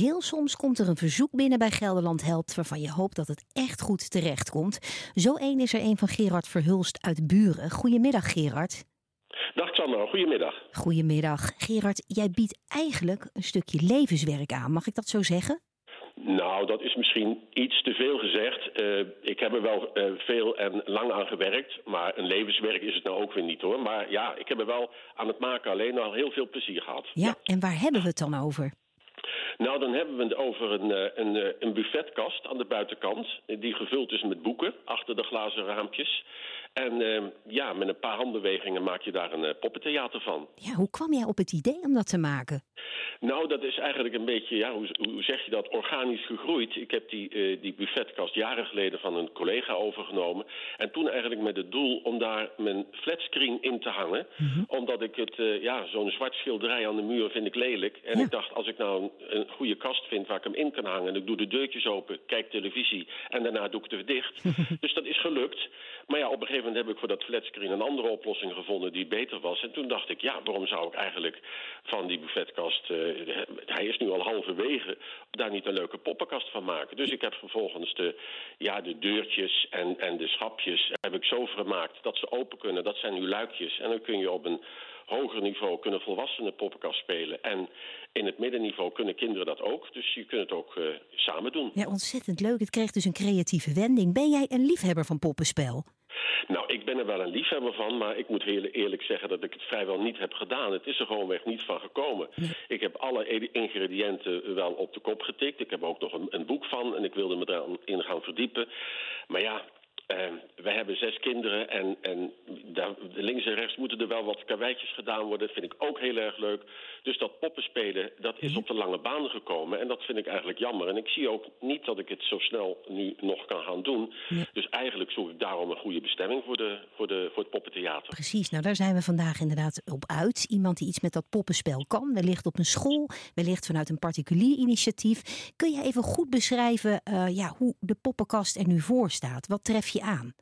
Heel soms komt er een verzoek binnen bij Gelderland Helpt waarvan je hoopt dat het echt goed terechtkomt. Zo één is er een van Gerard Verhulst uit Buren. Goedemiddag Gerard. Dag Xander, goedemiddag. Goedemiddag. Gerard, jij biedt eigenlijk een stukje levenswerk aan. Mag ik dat zo zeggen? Nou, dat is misschien iets te veel gezegd. Uh, ik heb er wel uh, veel en lang aan gewerkt. Maar een levenswerk is het nou ook weer niet hoor. Maar ja, ik heb er wel aan het maken alleen al heel veel plezier gehad. Ja, ja. en waar hebben we het dan over? Nou, dan hebben we het over een, een, een buffetkast aan de buitenkant. Die gevuld is met boeken achter de glazen raampjes. En uh, ja, met een paar handbewegingen maak je daar een poppentheater van. Ja, hoe kwam jij op het idee om dat te maken? Nou, dat is eigenlijk een beetje, ja, hoe, hoe zeg je dat, organisch gegroeid. Ik heb die, uh, die buffetkast jaren geleden van een collega overgenomen. En toen eigenlijk met het doel om daar mijn flatscreen in te hangen. Mm -hmm. Omdat ik het, ja, zo'n zwart schilderij aan de muur vind ik lelijk. En ja. ik dacht, als ik nou een, een, goede kast vind waar ik hem in kan hangen... en ik doe de deurtjes open, kijk televisie en daarna doe ik het weer dicht. dus dat is gelukt. Maar ja, op een gegeven moment heb ik voor dat flatscreen een andere oplossing gevonden die beter was. En toen dacht ik, ja, waarom zou ik eigenlijk van die buffetkast, uh, hij is nu al halverwege, daar niet een leuke poppenkast van maken. Dus ik heb vervolgens de, ja, de deurtjes en, en de schapjes heb ik zo vermaakt dat ze open kunnen. Dat zijn nu luikjes. En dan kun je op een hoger niveau kunnen volwassenen poppenkast spelen. En in het middenniveau kunnen kinderen dat ook. Dus je kunt het ook uh, samen doen. Ja, ontzettend leuk. Het kreeg dus een creatieve wending. Ben jij een liefhebber van poppenspel? Nou, ik ben er wel een liefhebber van, maar ik moet heel eerlijk zeggen dat ik het vrijwel niet heb gedaan. Het is er gewoonweg niet van gekomen. Ik heb alle ingrediënten wel op de kop getikt. Ik heb ook nog een, een boek van en ik wilde me daarin gaan verdiepen. Maar ja, wij hebben zes kinderen en, en daar, links en rechts moeten er wel wat karweitjes gedaan worden. Dat vind ik ook heel erg leuk. Dus dat poppenspelen, dat is op de lange baan gekomen. En dat vind ik eigenlijk jammer. En ik zie ook niet dat ik het zo snel nu nog kan gaan doen. Ja. Dus eigenlijk zoek ik daarom een goede bestemming voor, de, voor, de, voor het poppentheater. Precies, nou daar zijn we vandaag inderdaad op uit. Iemand die iets met dat poppenspel kan. Wellicht op een school, wellicht vanuit een particulier initiatief. Kun je even goed beschrijven uh, ja, hoe de poppenkast er nu voor staat? Wat tref je aan?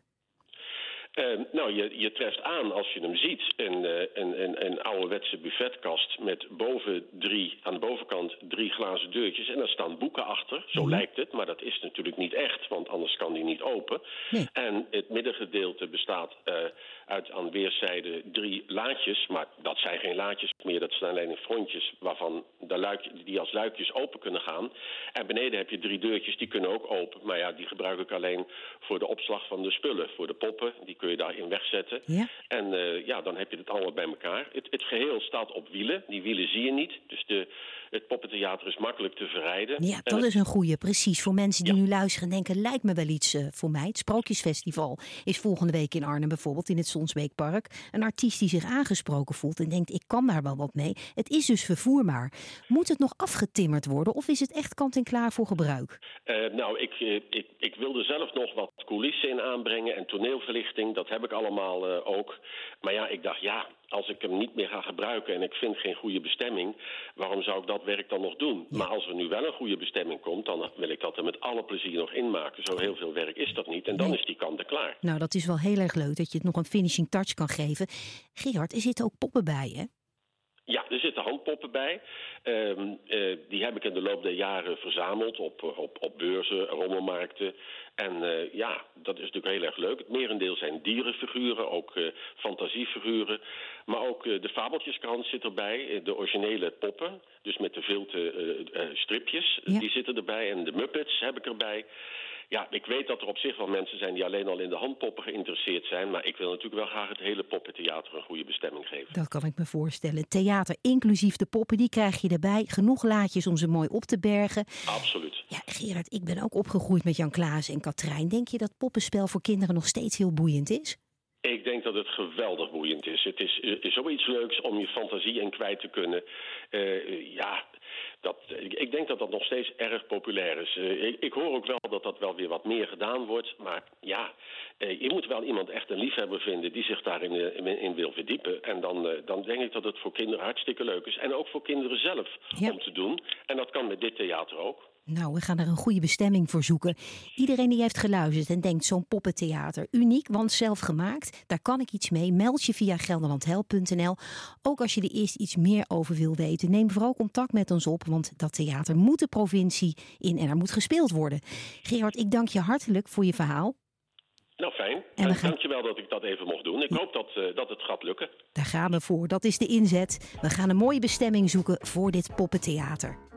Uh, nou, je, je treft aan als je hem ziet een, uh, een, een, een ouderwetse buffetkast met boven drie, aan de bovenkant drie glazen deurtjes. En daar staan boeken achter. Zo mm. lijkt het, maar dat is natuurlijk niet echt, want anders kan die niet open. Nee. En het middengedeelte bestaat uh, uit aan weerszijden drie laadjes. Maar dat zijn geen laadjes meer, dat zijn alleen frontjes waarvan de luik, die als luikjes open kunnen gaan. En beneden heb je drie deurtjes, die kunnen ook open. Maar ja, die gebruik ik alleen voor de opslag van de spullen. Voor de poppen, die kun je daarin wegzetten. Ja. En uh, ja, dan heb je het allemaal bij elkaar. Het, het, geheel staat op wielen. Die wielen zie je niet. Dus de, het poppentheater is makkelijk te verrijden. Ja, dat is een goeie. Precies. Voor mensen die ja. nu luisteren en denken, lijkt me wel iets uh, voor mij. Het Sprookjesfestival is volgende week in Arnhem bijvoorbeeld, in het Sonsbeekpark. Een artiest die zich aangesproken voelt en denkt, ik kan daar wel wat mee. Het is dus vervoerbaar. Moet het nog afgetimmerd worden of is het echt kant en klaar voor gebruik? Uh, nou, ik, ik, ik wilde zelf nog wat coulissen in aanbrengen en toneelverlichting. Dat heb ik allemaal ook. Maar ja, ik dacht, ja, als ik hem niet meer ga gebruiken en ik vind geen goede bestemming, waarom zou ik dat werk dan nog doen? Maar als er nu wel een goede bestemming komt, dan wil ik dat er met alle plezier nog inmaken. Zo heel veel werk is dat niet. En dan is die kant er klaar. Nou, dat is wel heel erg leuk dat je het nog een finishing touch kan geven. Gerard, er zitten ook poppen bij, hè? Ja, er zitten handpoppen bij. Um, uh, die heb ik in de loop der jaren verzameld op, op, op beurzen, rommelmarkten. En uh, ja, dat is natuurlijk heel erg leuk. Het merendeel zijn dierenfiguren, ook uh, fantasiefiguren. Maar ook de fabeltjeskrant zit erbij, de originele poppen. Dus met de vilte stripjes, ja. die zitten erbij. En de Muppets heb ik erbij. Ja, ik weet dat er op zich wel mensen zijn die alleen al in de handpoppen geïnteresseerd zijn. Maar ik wil natuurlijk wel graag het hele poppentheater een goede bestemming geven. Dat kan ik me voorstellen. Theater inclusief de poppen, die krijg je erbij. Genoeg laadjes om ze mooi op te bergen. Absoluut. Ja, Gerard, ik ben ook opgegroeid met Jan Klaas en Katrijn. Denk je dat poppenspel voor kinderen nog steeds heel boeiend is? Ik denk dat het geweldig boeiend is. Het is, is zoiets leuks om je fantasie in kwijt te kunnen. Uh, ja, dat, ik denk dat dat nog steeds erg populair is. Uh, ik, ik, hoor ook wel dat dat wel weer wat meer gedaan wordt. Maar ja, je moet wel iemand echt een liefhebber vinden die zich daarin in, in wil verdiepen. En dan, uh, dan denk ik dat het voor kinderen hartstikke leuk is. En ook voor kinderen zelf ja. om te doen. En dat kan met dit theater ook. Nou, we gaan er een goede bestemming voor zoeken. Iedereen die heeft geluisterd en denkt zo'n poppentheater uniek, want zelf gemaakt, daar kan ik iets mee. Meld je via gelderlandhelp.nl. Ook als je er eerst iets meer over wil weten, neem vooral contact met ons op, want dat theater moet de provincie in en er moet gespeeld worden. Gerard, ik dank je hartelijk voor je verhaal. Nou, fijn. En we gaan... Dankjewel dat ik dat even mocht doen. Ik hoop dat, uh, dat het gaat lukken. Daar gaan we voor. Dat is de inzet. We gaan een mooie bestemming zoeken voor dit poppentheater.